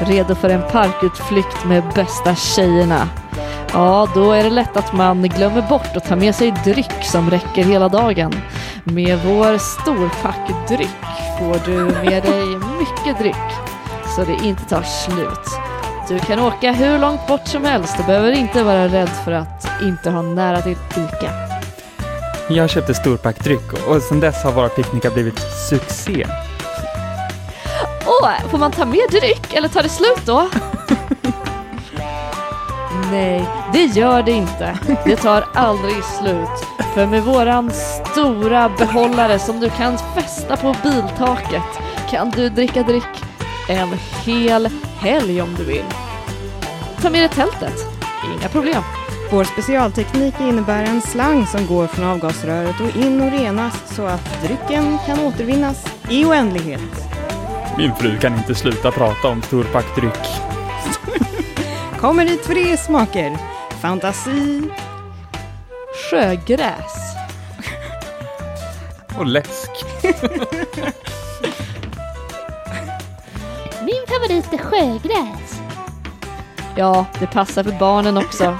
redo för en parkutflykt med bästa tjejerna. Ja, då är det lätt att man glömmer bort att ta med sig dryck som räcker hela dagen. Med vår storpackdryck får du med dig mycket dryck så det inte tar slut. Du kan åka hur långt bort som helst och behöver inte vara rädd för att inte ha nära till Ica. Jag köpte storpackdryck och sedan dess har våra picknickar blivit succé. Får man ta med dryck eller tar det slut då? Nej, det gör det inte. Det tar aldrig slut. För med våran stora behållare som du kan fästa på biltaket kan du dricka dryck en hel helg om du vill. Ta med dig tältet. Inga problem. Vår specialteknik innebär en slang som går från avgasröret och in och renas så att drycken kan återvinnas i oändlighet. Min fru kan inte sluta prata om storpackdryck. Kommer i tre smaker. Fantasi, Sjögräs. Och läsk. Min favorit är sjögräs. Ja, det passar för barnen också.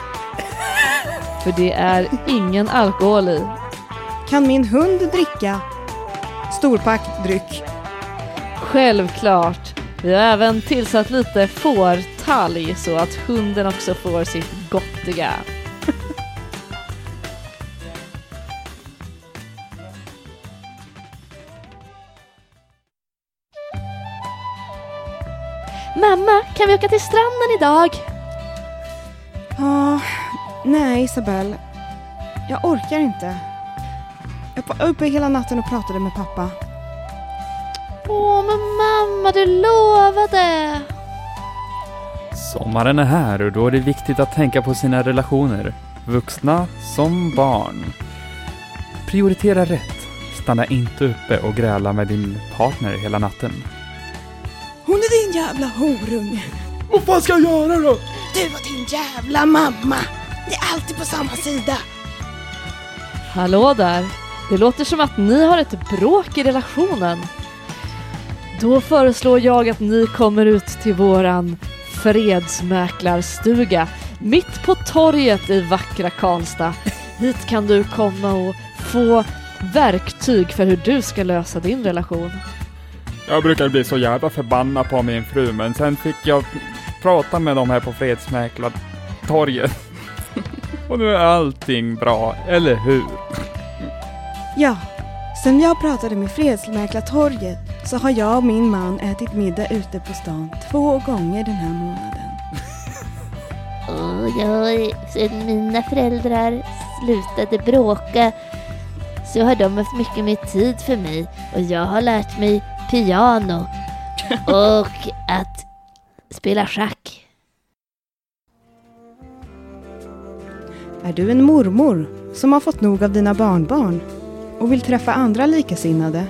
För det är ingen alkohol i. kan min hund dricka storpackdryck. Självklart. Vi har även tillsatt lite fårtalg så att hunden också får sitt gottiga. Mamma, kan vi åka till stranden idag? Ah, nej Isabelle. Jag orkar inte. Jag var uppe hela natten och pratade med pappa. Åh, men mamma, du lovade! Sommaren är här och då är det viktigt att tänka på sina relationer. Vuxna som barn. Prioritera rätt. Stanna inte uppe och gräla med din partner hela natten. Hon är din jävla horunge. Vad fan ska jag göra då? Du och din jävla mamma. Det är alltid på samma sida. Hallå där! Det låter som att ni har ett bråk i relationen. Då föreslår jag att ni kommer ut till våran fredsmäklarstuga mitt på torget i vackra Karlstad. Hit kan du komma och få verktyg för hur du ska lösa din relation. Jag brukar bli så jävla förbannad på min fru, men sen fick jag prata med dem här på Fredsmäklartorget. Och nu är allting bra, eller hur? Ja, sen jag pratade med Fredsmäklartorget så har jag och min man ätit middag ute på stan två gånger den här månaden. Och jag, sen mina föräldrar slutade bråka så har de haft mycket mer tid för mig och jag har lärt mig piano och att spela schack. Är du en mormor som har fått nog av dina barnbarn och vill träffa andra likasinnade?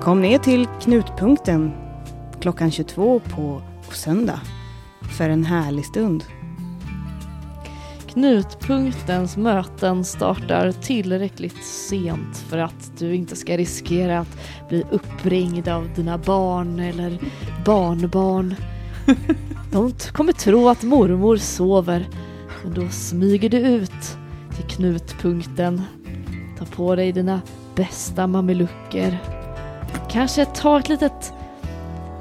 Kom ner till Knutpunkten klockan 22 på söndag för en härlig stund. Knutpunktens möten startar tillräckligt sent för att du inte ska riskera att bli uppringd av dina barn eller barnbarn. De kommer tro att mormor sover, men då smyger du ut till knutpunkten. Ta på dig dina bästa mamelucker. Kanske ta ett litet,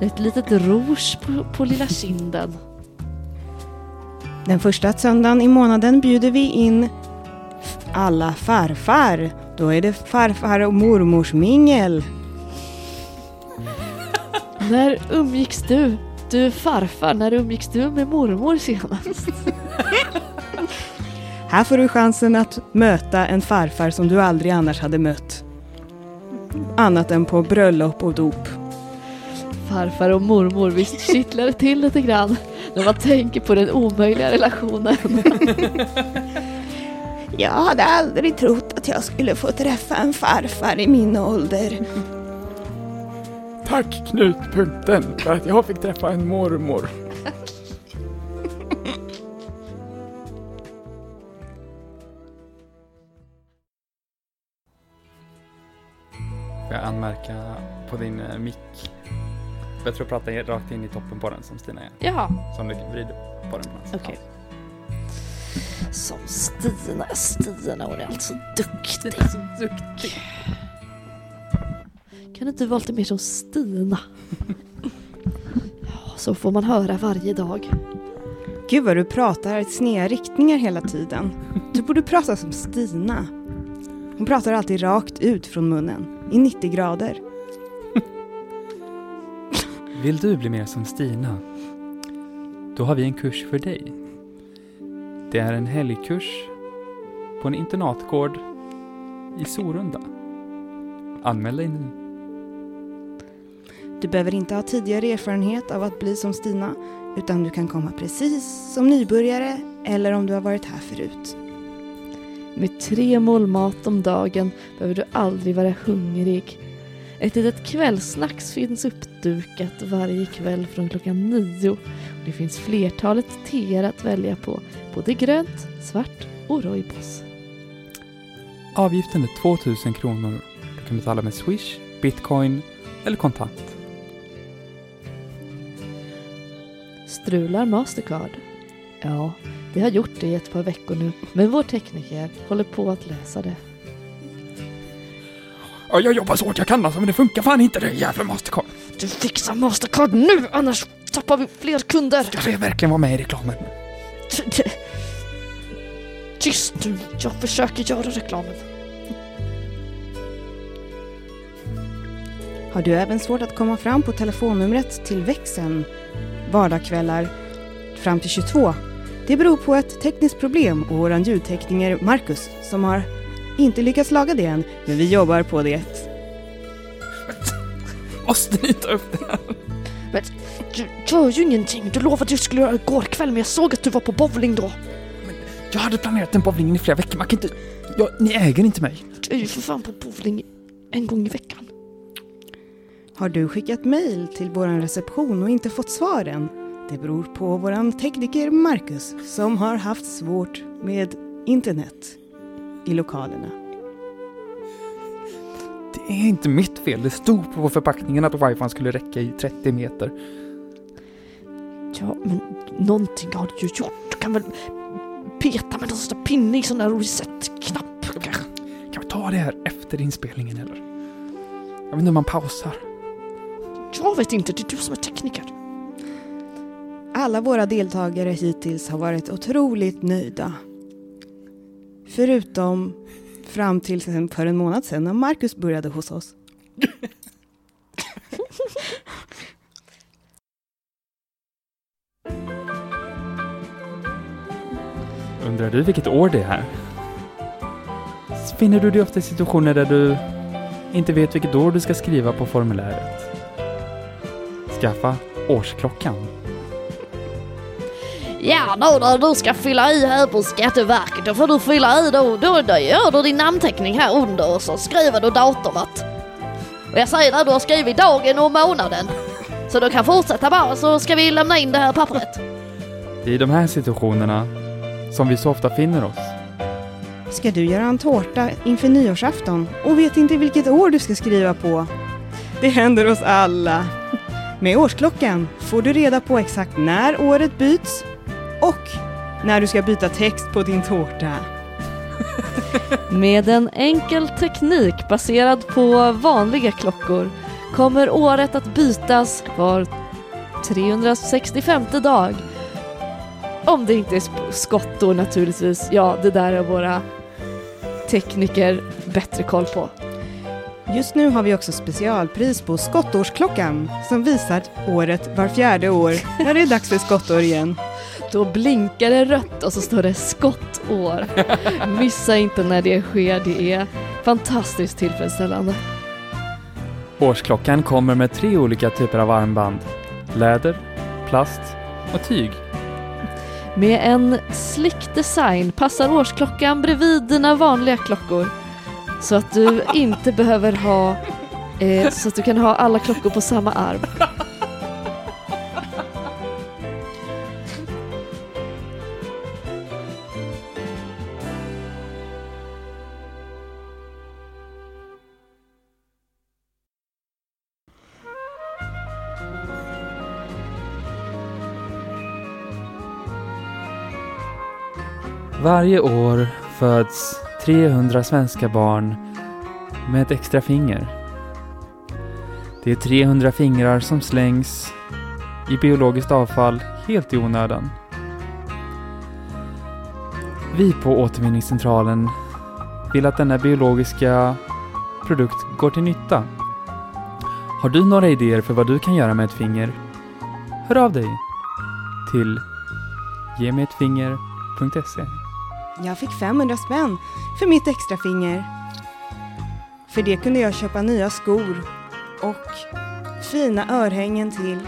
ett litet rouge på, på lilla kinden. Den första söndagen i månaden bjuder vi in alla farfar. Då är det farfar och mormors mingel. När umgicks du? Du är farfar, när umgicks du med mormor senast? Här får du chansen att möta en farfar som du aldrig annars hade mött. Annat än på bröllop och dop. Farfar och mormor, visst kittlar det till lite grann när man tänker på den omöjliga relationen. Jag hade aldrig trott att jag skulle få träffa en farfar i min ålder. Tack Knutpunkten för att jag fick träffa en mormor. Får jag anmärka på din eh, mick? Jag tror jag pratar rakt in i toppen på den som Stina är. Jaha, Som du vrider på den. Alltså. okej. Som Stina, Stina hon är alltså duktig. så duktig. Kan inte du vara lite mer som Stina? Ja, så får man höra varje dag. Gud vad du pratar i sneda riktningar hela tiden. Du borde prata som Stina. Hon pratar alltid rakt ut från munnen, i 90 grader. Vill du bli mer som Stina? Då har vi en kurs för dig. Det är en helgkurs på en internatgård i Sorunda. Anmäl dig nu. Du behöver inte ha tidigare erfarenhet av att bli som Stina, utan du kan komma precis som nybörjare eller om du har varit här förut. Med tre mål mat om dagen behöver du aldrig vara hungrig. Ett litet kvällsnacks finns uppdukat varje kväll från klockan nio. Och det finns flertalet teer att välja på, både grönt, svart och rooibos. Avgiften är 2000 kronor. Du kan betala med Swish, Bitcoin eller kontant. Strular Mastercard? Ja, det har gjort det i ett par veckor nu, men vår tekniker håller på att lösa det. Ja, jag jobbar så hårt jag kan alltså, men det funkar fan inte det jävla Mastercard. Du fixar Mastercard nu, annars tappar vi fler kunder! Ska jag verkligen vara med i reklamen? Tyst nu, jag försöker göra reklamen. Har du även svårt att komma fram på telefonnumret till växeln vardagskvällar fram till 22? Det beror på ett tekniskt problem och våran ljudtekniker Marcus som har inte lyckats laga det än, men vi jobbar på det. Måste ni ta upp det här? Du gör ju ingenting, du lovade att du skulle göra det igår kväll men jag såg att du var på bowling då. Jag hade planerat den bowlingen i flera veckor, man kan inte... Jag, ni äger inte mig. Du är ju för fan på bowling en gång i veckan. Har du skickat mejl till våran reception och inte fått svar än? Det beror på våran tekniker Marcus som har haft svårt med internet i lokalerna. Det är inte mitt fel. Det stod på förpackningen att wifi skulle räcka i 30 meter. Ja, men någonting har du ju gjort. Du kan väl peta med någon sån där pinne i sån där reset-knapp kanske? Kan vi ta det här efter inspelningen eller? Jag vet inte hur man pausar. Jag vet inte, det är du som är tekniker. Alla våra deltagare hittills har varit otroligt nöjda. Förutom fram till för en månad sedan när Marcus började hos oss. Undrar du vilket år det är? Finner du dig ofta i situationer där du inte vet vilket år du ska skriva på formuläret? Skaffa årsklockan. Ja, nu när du ska fylla i här på Skatteverket, då får du fylla i då, då, då gör du din namnteckning här under och så skriver du datumet. Och jag säger när du har skrivit dagen och månaden. Så du kan fortsätta bara så ska vi lämna in det här pappret. Det är i de här situationerna som vi så ofta finner oss. Ska du göra en tårta inför nyårsafton och vet inte vilket år du ska skriva på? Det händer oss alla. Med årsklockan får du reda på exakt när året byts och när du ska byta text på din tårta. Med en enkel teknik baserad på vanliga klockor kommer året att bytas var 365 dag. Om det inte är skottår naturligtvis. Ja, det där är våra tekniker bättre koll på. Just nu har vi också specialpris på skottårsklockan som visar året var fjärde år när det är dags för skottår igen. Då blinkar det rött och så står det skottår. Missa inte när det sker, det är fantastiskt tillfredsställande. Årsklockan kommer med tre olika typer av armband. Läder, plast och tyg. Med en slick design passar årsklockan bredvid dina vanliga klockor. Så att du inte behöver ha, eh, så att du kan ha alla klockor på samma arm. Varje år föds 300 svenska barn med ett extra finger. Det är 300 fingrar som slängs i biologiskt avfall helt i onödan. Vi på återvinningscentralen vill att denna biologiska produkt går till nytta. Har du några idéer för vad du kan göra med ett finger? Hör av dig till gemetfinger.se jag fick 500 spänn för mitt extra finger. För det kunde jag köpa nya skor och fina örhängen till.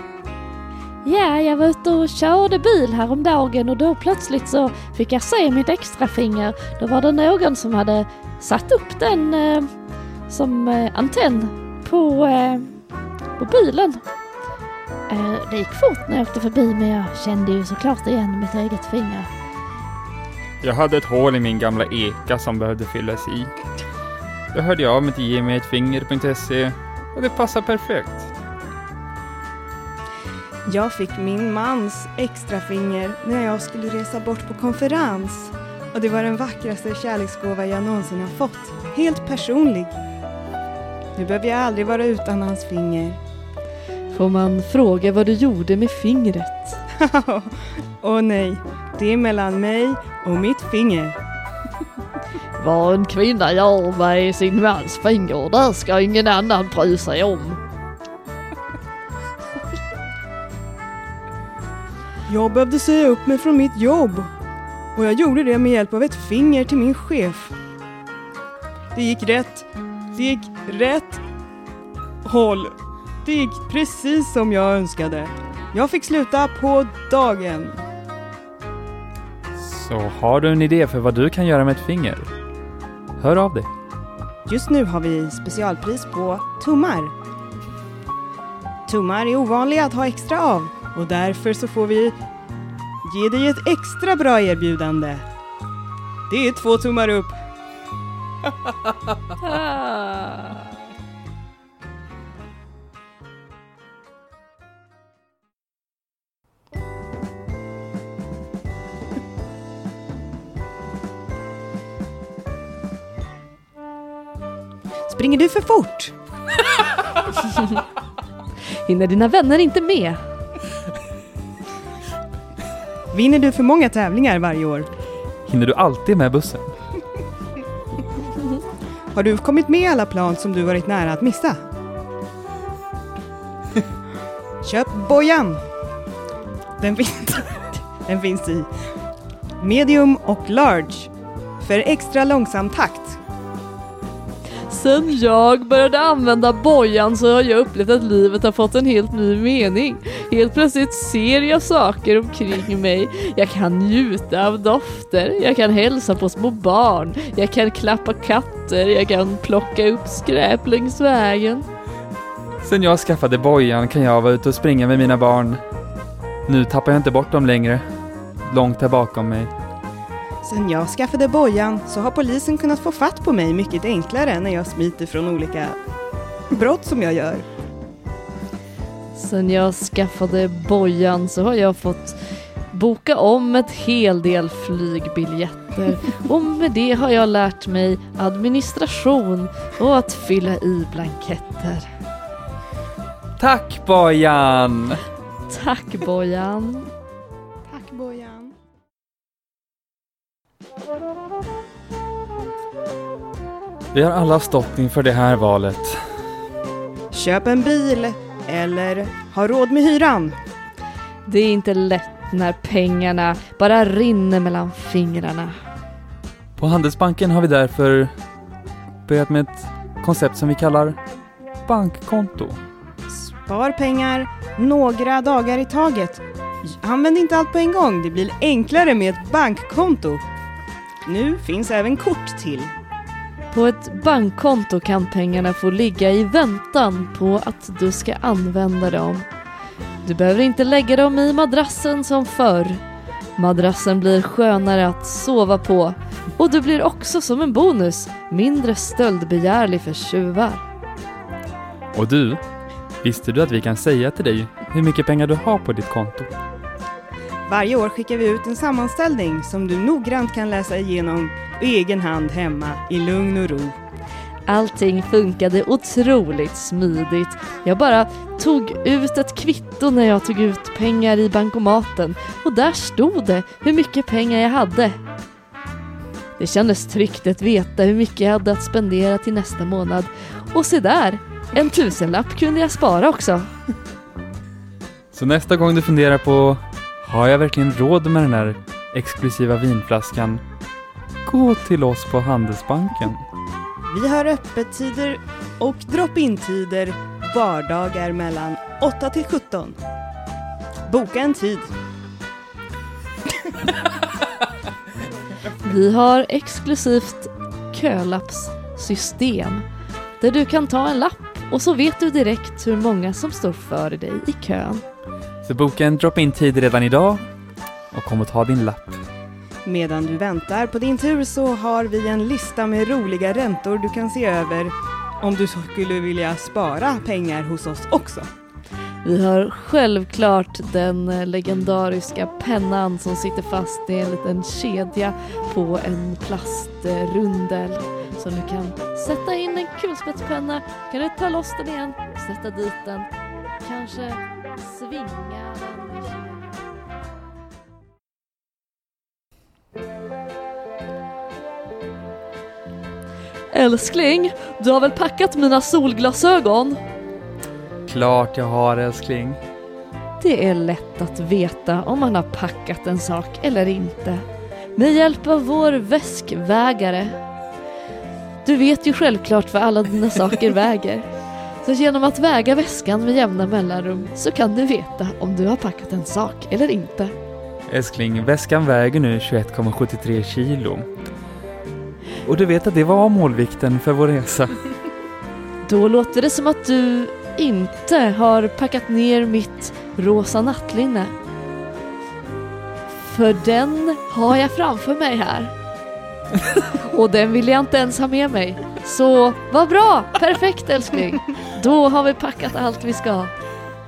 Ja, jag var ute och körde bil häromdagen och då plötsligt så fick jag se mitt extra finger. Då var det någon som hade satt upp den eh, som eh, antenn på, eh, på bilen. Eh, det gick fort när jag åkte förbi men jag kände ju såklart igen mitt eget finger. Jag hade ett hål i min gamla eka som behövde fyllas i. Då hörde jag av mig till gemigetfinger.se och det passar perfekt. Jag fick min mans extra finger när jag skulle resa bort på konferens. Och det var den vackraste kärleksgåva jag någonsin har fått. Helt personlig. Nu behöver jag aldrig vara utan hans finger. Får man fråga vad du gjorde med fingret? Åh nej, det är mellan mig och mitt finger. Vad en kvinna gör med sin mans finger, det ska ingen annan bry sig om. Jag behövde säga upp mig från mitt jobb. Och jag gjorde det med hjälp av ett finger till min chef. Det gick rätt. Det gick rätt håll. Det gick precis som jag önskade. Jag fick sluta på dagen. Så har du en idé för vad du kan göra med ett finger? Hör av dig. Just nu har vi specialpris på tummar. Tummar är ovanliga att ha extra av och därför så får vi ge dig ett extra bra erbjudande. Det är två tummar upp. Springer du för fort? Hinner dina vänner inte med? Vinner du för många tävlingar varje år? Hinner du alltid med bussen? Har du kommit med i alla plan som du varit nära att missa? Köp bojan! Den finns, den finns i medium och large för extra långsam takt. Sen jag började använda bojan så har jag upplevt att livet har fått en helt ny mening. Helt plötsligt ser jag saker omkring mig. Jag kan njuta av dofter, jag kan hälsa på små barn, jag kan klappa katter, jag kan plocka upp skräp längs vägen. Sen jag skaffade bojan kan jag vara ute och springa med mina barn. Nu tappar jag inte bort dem längre. Långt här bakom mig. Sen jag skaffade bojan så har polisen kunnat få fatt på mig mycket enklare när jag smiter från olika brott som jag gör. Sen jag skaffade bojan så har jag fått boka om ett hel del flygbiljetter och med det har jag lärt mig administration och att fylla i blanketter. Tack bojan! Tack bojan! Vi har alla stått inför det här valet. Köp en bil eller ha råd med hyran. Det är inte lätt när pengarna bara rinner mellan fingrarna. På Handelsbanken har vi därför börjat med ett koncept som vi kallar bankkonto. Spar pengar några dagar i taget. Använd inte allt på en gång, det blir enklare med ett bankkonto. Nu finns även kort till. På ett bankkonto kan pengarna få ligga i väntan på att du ska använda dem. Du behöver inte lägga dem i madrassen som förr. Madrassen blir skönare att sova på och du blir också som en bonus mindre stöldbegärlig för tjuvar. Och du, visste du att vi kan säga till dig hur mycket pengar du har på ditt konto? Varje år skickar vi ut en sammanställning som du noggrant kan läsa igenom egen hand hemma i lugn och ro. Allting funkade otroligt smidigt. Jag bara tog ut ett kvitto när jag tog ut pengar i bankomaten och där stod det hur mycket pengar jag hade. Det kändes tryggt att veta hur mycket jag hade att spendera till nästa månad. Och se där, en tusenlapp kunde jag spara också. Så nästa gång du funderar på har jag verkligen råd med den här exklusiva vinflaskan? Gå till oss på Handelsbanken. Vi har öppettider och drop-in-tider vardagar mellan 8 till 17. Boka en tid. Vi har exklusivt kölappssystem där du kan ta en lapp och så vet du direkt hur många som står före dig i kön. Så boka en drop-in tid redan idag och kom och ta din lapp. Medan du väntar på din tur så har vi en lista med roliga räntor du kan se över om du skulle vilja spara pengar hos oss också. Vi har självklart den eh, legendariska pennan som sitter fast i en liten kedja på en plastrundel. Så du kan sätta in en kulspetspenna, kan du ta loss den igen, sätta dit den, kanske svinga Älskling, du har väl packat mina solglasögon? Klart jag har älskling. Det är lätt att veta om man har packat en sak eller inte. Med hjälp av vår väskvägare. Du vet ju självklart vad alla dina saker väger. Så genom att väga väskan med jämna mellanrum så kan du veta om du har packat en sak eller inte. Älskling, väskan väger nu 21,73 kilo. Och du vet att det var målvikten för vår resa. Då låter det som att du inte har packat ner mitt rosa nattlinne. För den har jag framför mig här. Och den vill jag inte ens ha med mig. Så vad bra! Perfekt älskling! Då har vi packat allt vi ska.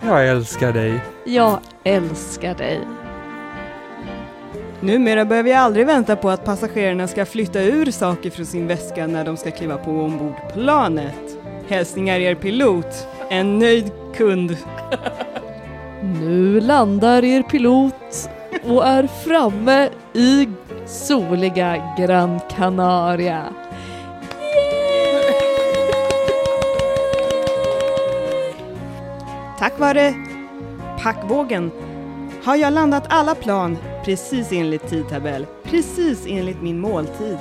Jag älskar dig. Jag älskar dig. Numera behöver jag aldrig vänta på att passagerarna ska flytta ur saker från sin väska när de ska kliva på ombord planet. Hälsningar er pilot, en nöjd kund. Nu landar er pilot och är framme i soliga Gran Canaria. Tack vare packvågen har jag landat alla plan precis enligt tidtabell, precis enligt min måltid.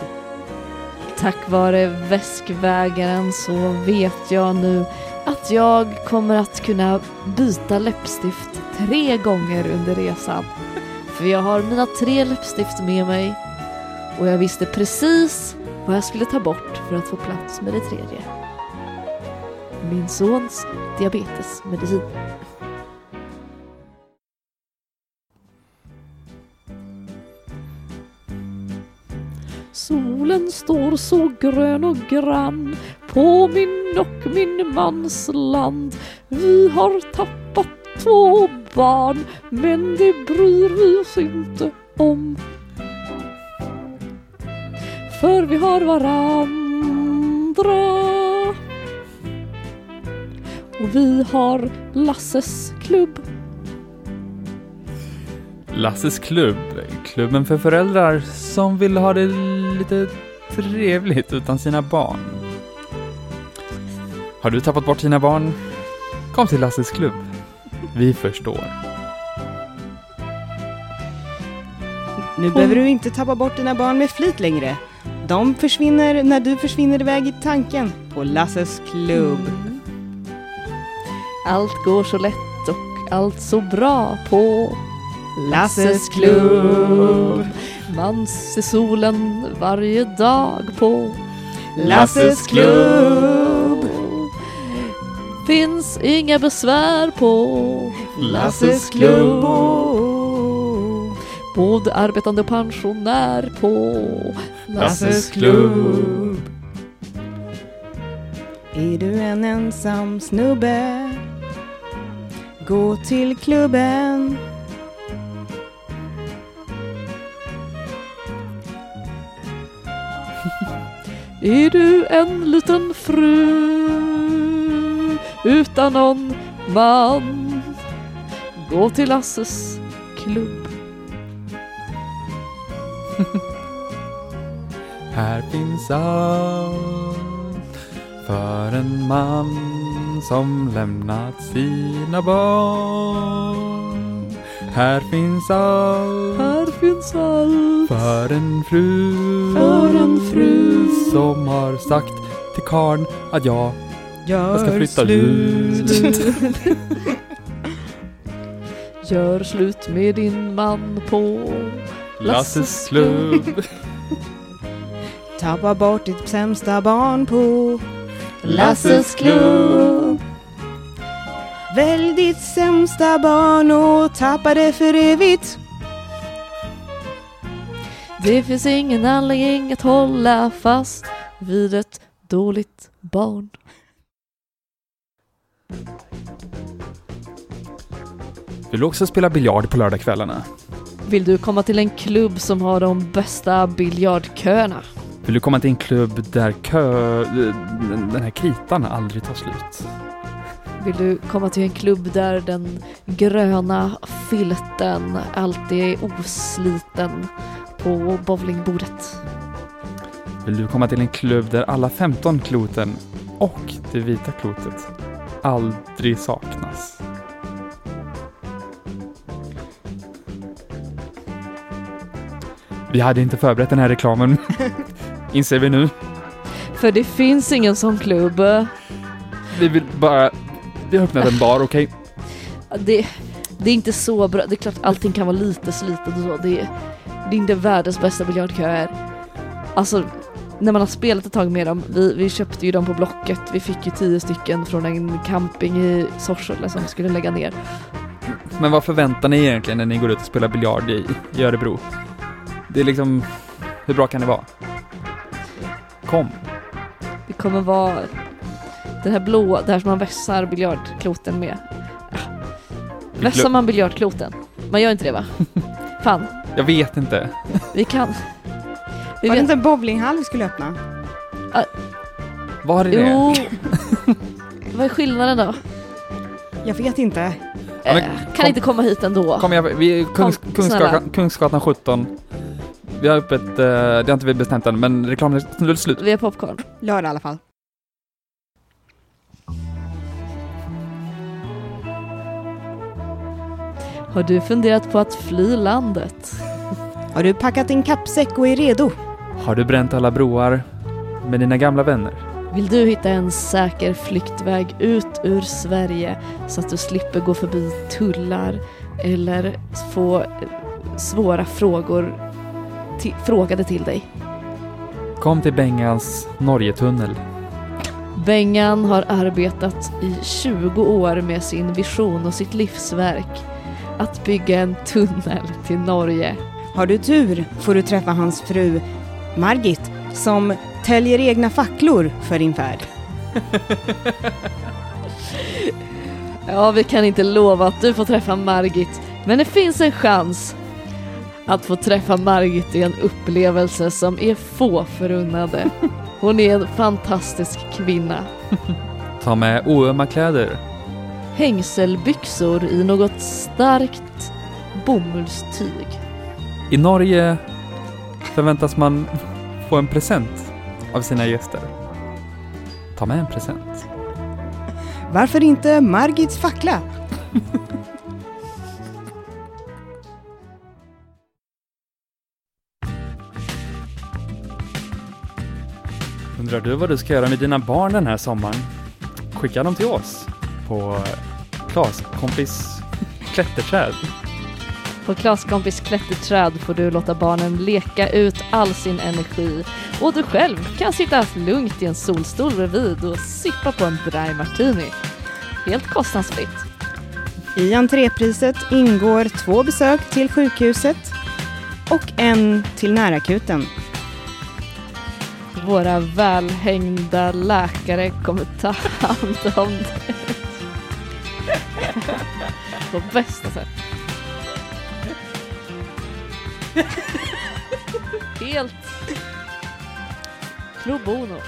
Tack vare väskvägaren så vet jag nu att jag kommer att kunna byta läppstift tre gånger under resan. För jag har mina tre läppstift med mig och jag visste precis vad jag skulle ta bort för att få plats med det tredje. Min sons diabetesmedicin. Solen står så grön och grann på min och min mans land. Vi har tappat två barn men det bryr vi oss inte om. För vi har varandra. Och vi har Lasses klubb. Lasses klubb. Klubben för föräldrar som vill ha det lite trevligt utan sina barn. Har du tappat bort dina barn? Kom till Lasses klubb. Vi förstår. Nu behöver du inte tappa bort dina barn med flit längre. De försvinner när du försvinner iväg i tanken på Lasses klubb. Allt går så lätt och allt så bra på Lasses klubb. Man ser solen varje dag på Lasses klubb. Finns inga besvär på Lasses klubb. Både arbetande och pensionär på Lasses klubb. Är du en ensam snubbe? Gå till klubben. Är du en liten fru utan någon man? Gå till Lasses klubb. Här finns allt för en man som lämnat sina barn. Här finns allt Här finns allt för en fru, För en fru. som har sagt till karn att jag Gör ska flytta slut. Gör slut med din man på Lasses klubb. Tappa bort ditt sämsta barn på Lasses klubb. Välj ditt sämsta barn och tappa det för evigt. Det finns ingen anledning att hålla fast vid ett dåligt barn. Vill du också spela biljard på lördagskvällarna? Vill du komma till en klubb som har de bästa biljardköerna? Vill du komma till en klubb där kö... den här kritan aldrig tar slut? Vill du komma till en klubb där den gröna filten alltid är osliten på bowlingbordet? Vill du komma till en klubb där alla 15 kloten och det vita klotet aldrig saknas? Vi hade inte förberett den här reklamen, inser vi nu. För det finns ingen sån klubb. Vi vill bara... Vi har öppnat en bar, okej? Det, det är inte så bra. Det är klart allting kan vara lite slitet och så. Det är, det är inte världens bästa biljardköer. Alltså, när man har spelat ett tag med dem, vi, vi köpte ju dem på Blocket. Vi fick ju tio stycken från en camping i Sorsele som skulle lägga ner. Men vad förväntar ni egentligen när ni går ut och spelar biljard i, i Örebro? Det är liksom... Hur bra kan det vara? Kom. Det kommer vara den här blå, det här som man vässar biljardkloten med. Ah. Vässar man biljardkloten? Man gör inte det va? Fan, Jag vet inte. vi kan. Vi Var det vet, inte en bowlinghall vi skulle öppna? Var är det? jo. Vad är skillnaden då? Jag vet inte. Ja, men Eh, kan kom- inte komma hit ändå. Kom igen, vi är Kungs, Kom, Kungsgatan. Kungsgatan 17. Vi har öppet, eh, det har inte vi bestämt än, men reklamen är slut. Vi har popcorn. Lördag i alla fall. Har du funderat på att fly landet? Har du packat din kappsäck och är redo? Har du bränt alla broar med dina gamla vänner? Vill du hitta en säker flyktväg ut ur Sverige så att du slipper gå förbi tullar eller få svåra frågor ti- frågade till dig? Kom till Bengals Norgetunnel. Bengan har arbetat i 20 år med sin vision och sitt livsverk. Att bygga en tunnel till Norge. Har du tur får du träffa hans fru Margit som täljer egna facklor för din färd. Ja, vi kan inte lova att du får träffa Margit, men det finns en chans. Att få träffa Margit är en upplevelse som är få förunnade. Hon är en fantastisk kvinna. Ta med oömma kläder. Hängselbyxor i något starkt bomullstyg. I Norge förväntas man få en present av sina gäster. Ta med en present. Varför inte Margits fackla? Undrar du vad du ska göra med dina barn den här sommaren? Skicka dem till oss på Klas kompis klätterträd. På Klaskompis klätterträd får du låta barnen leka ut all sin energi och du själv kan sitta lugnt i en solstol bredvid och sippa på en dry martini. Helt kostnadsfritt. I entrépriset ingår två besök till sjukhuset och en till närakuten. Våra välhängda läkare kommer ta hand om dig. På bästa sätt. Helt Pro bono.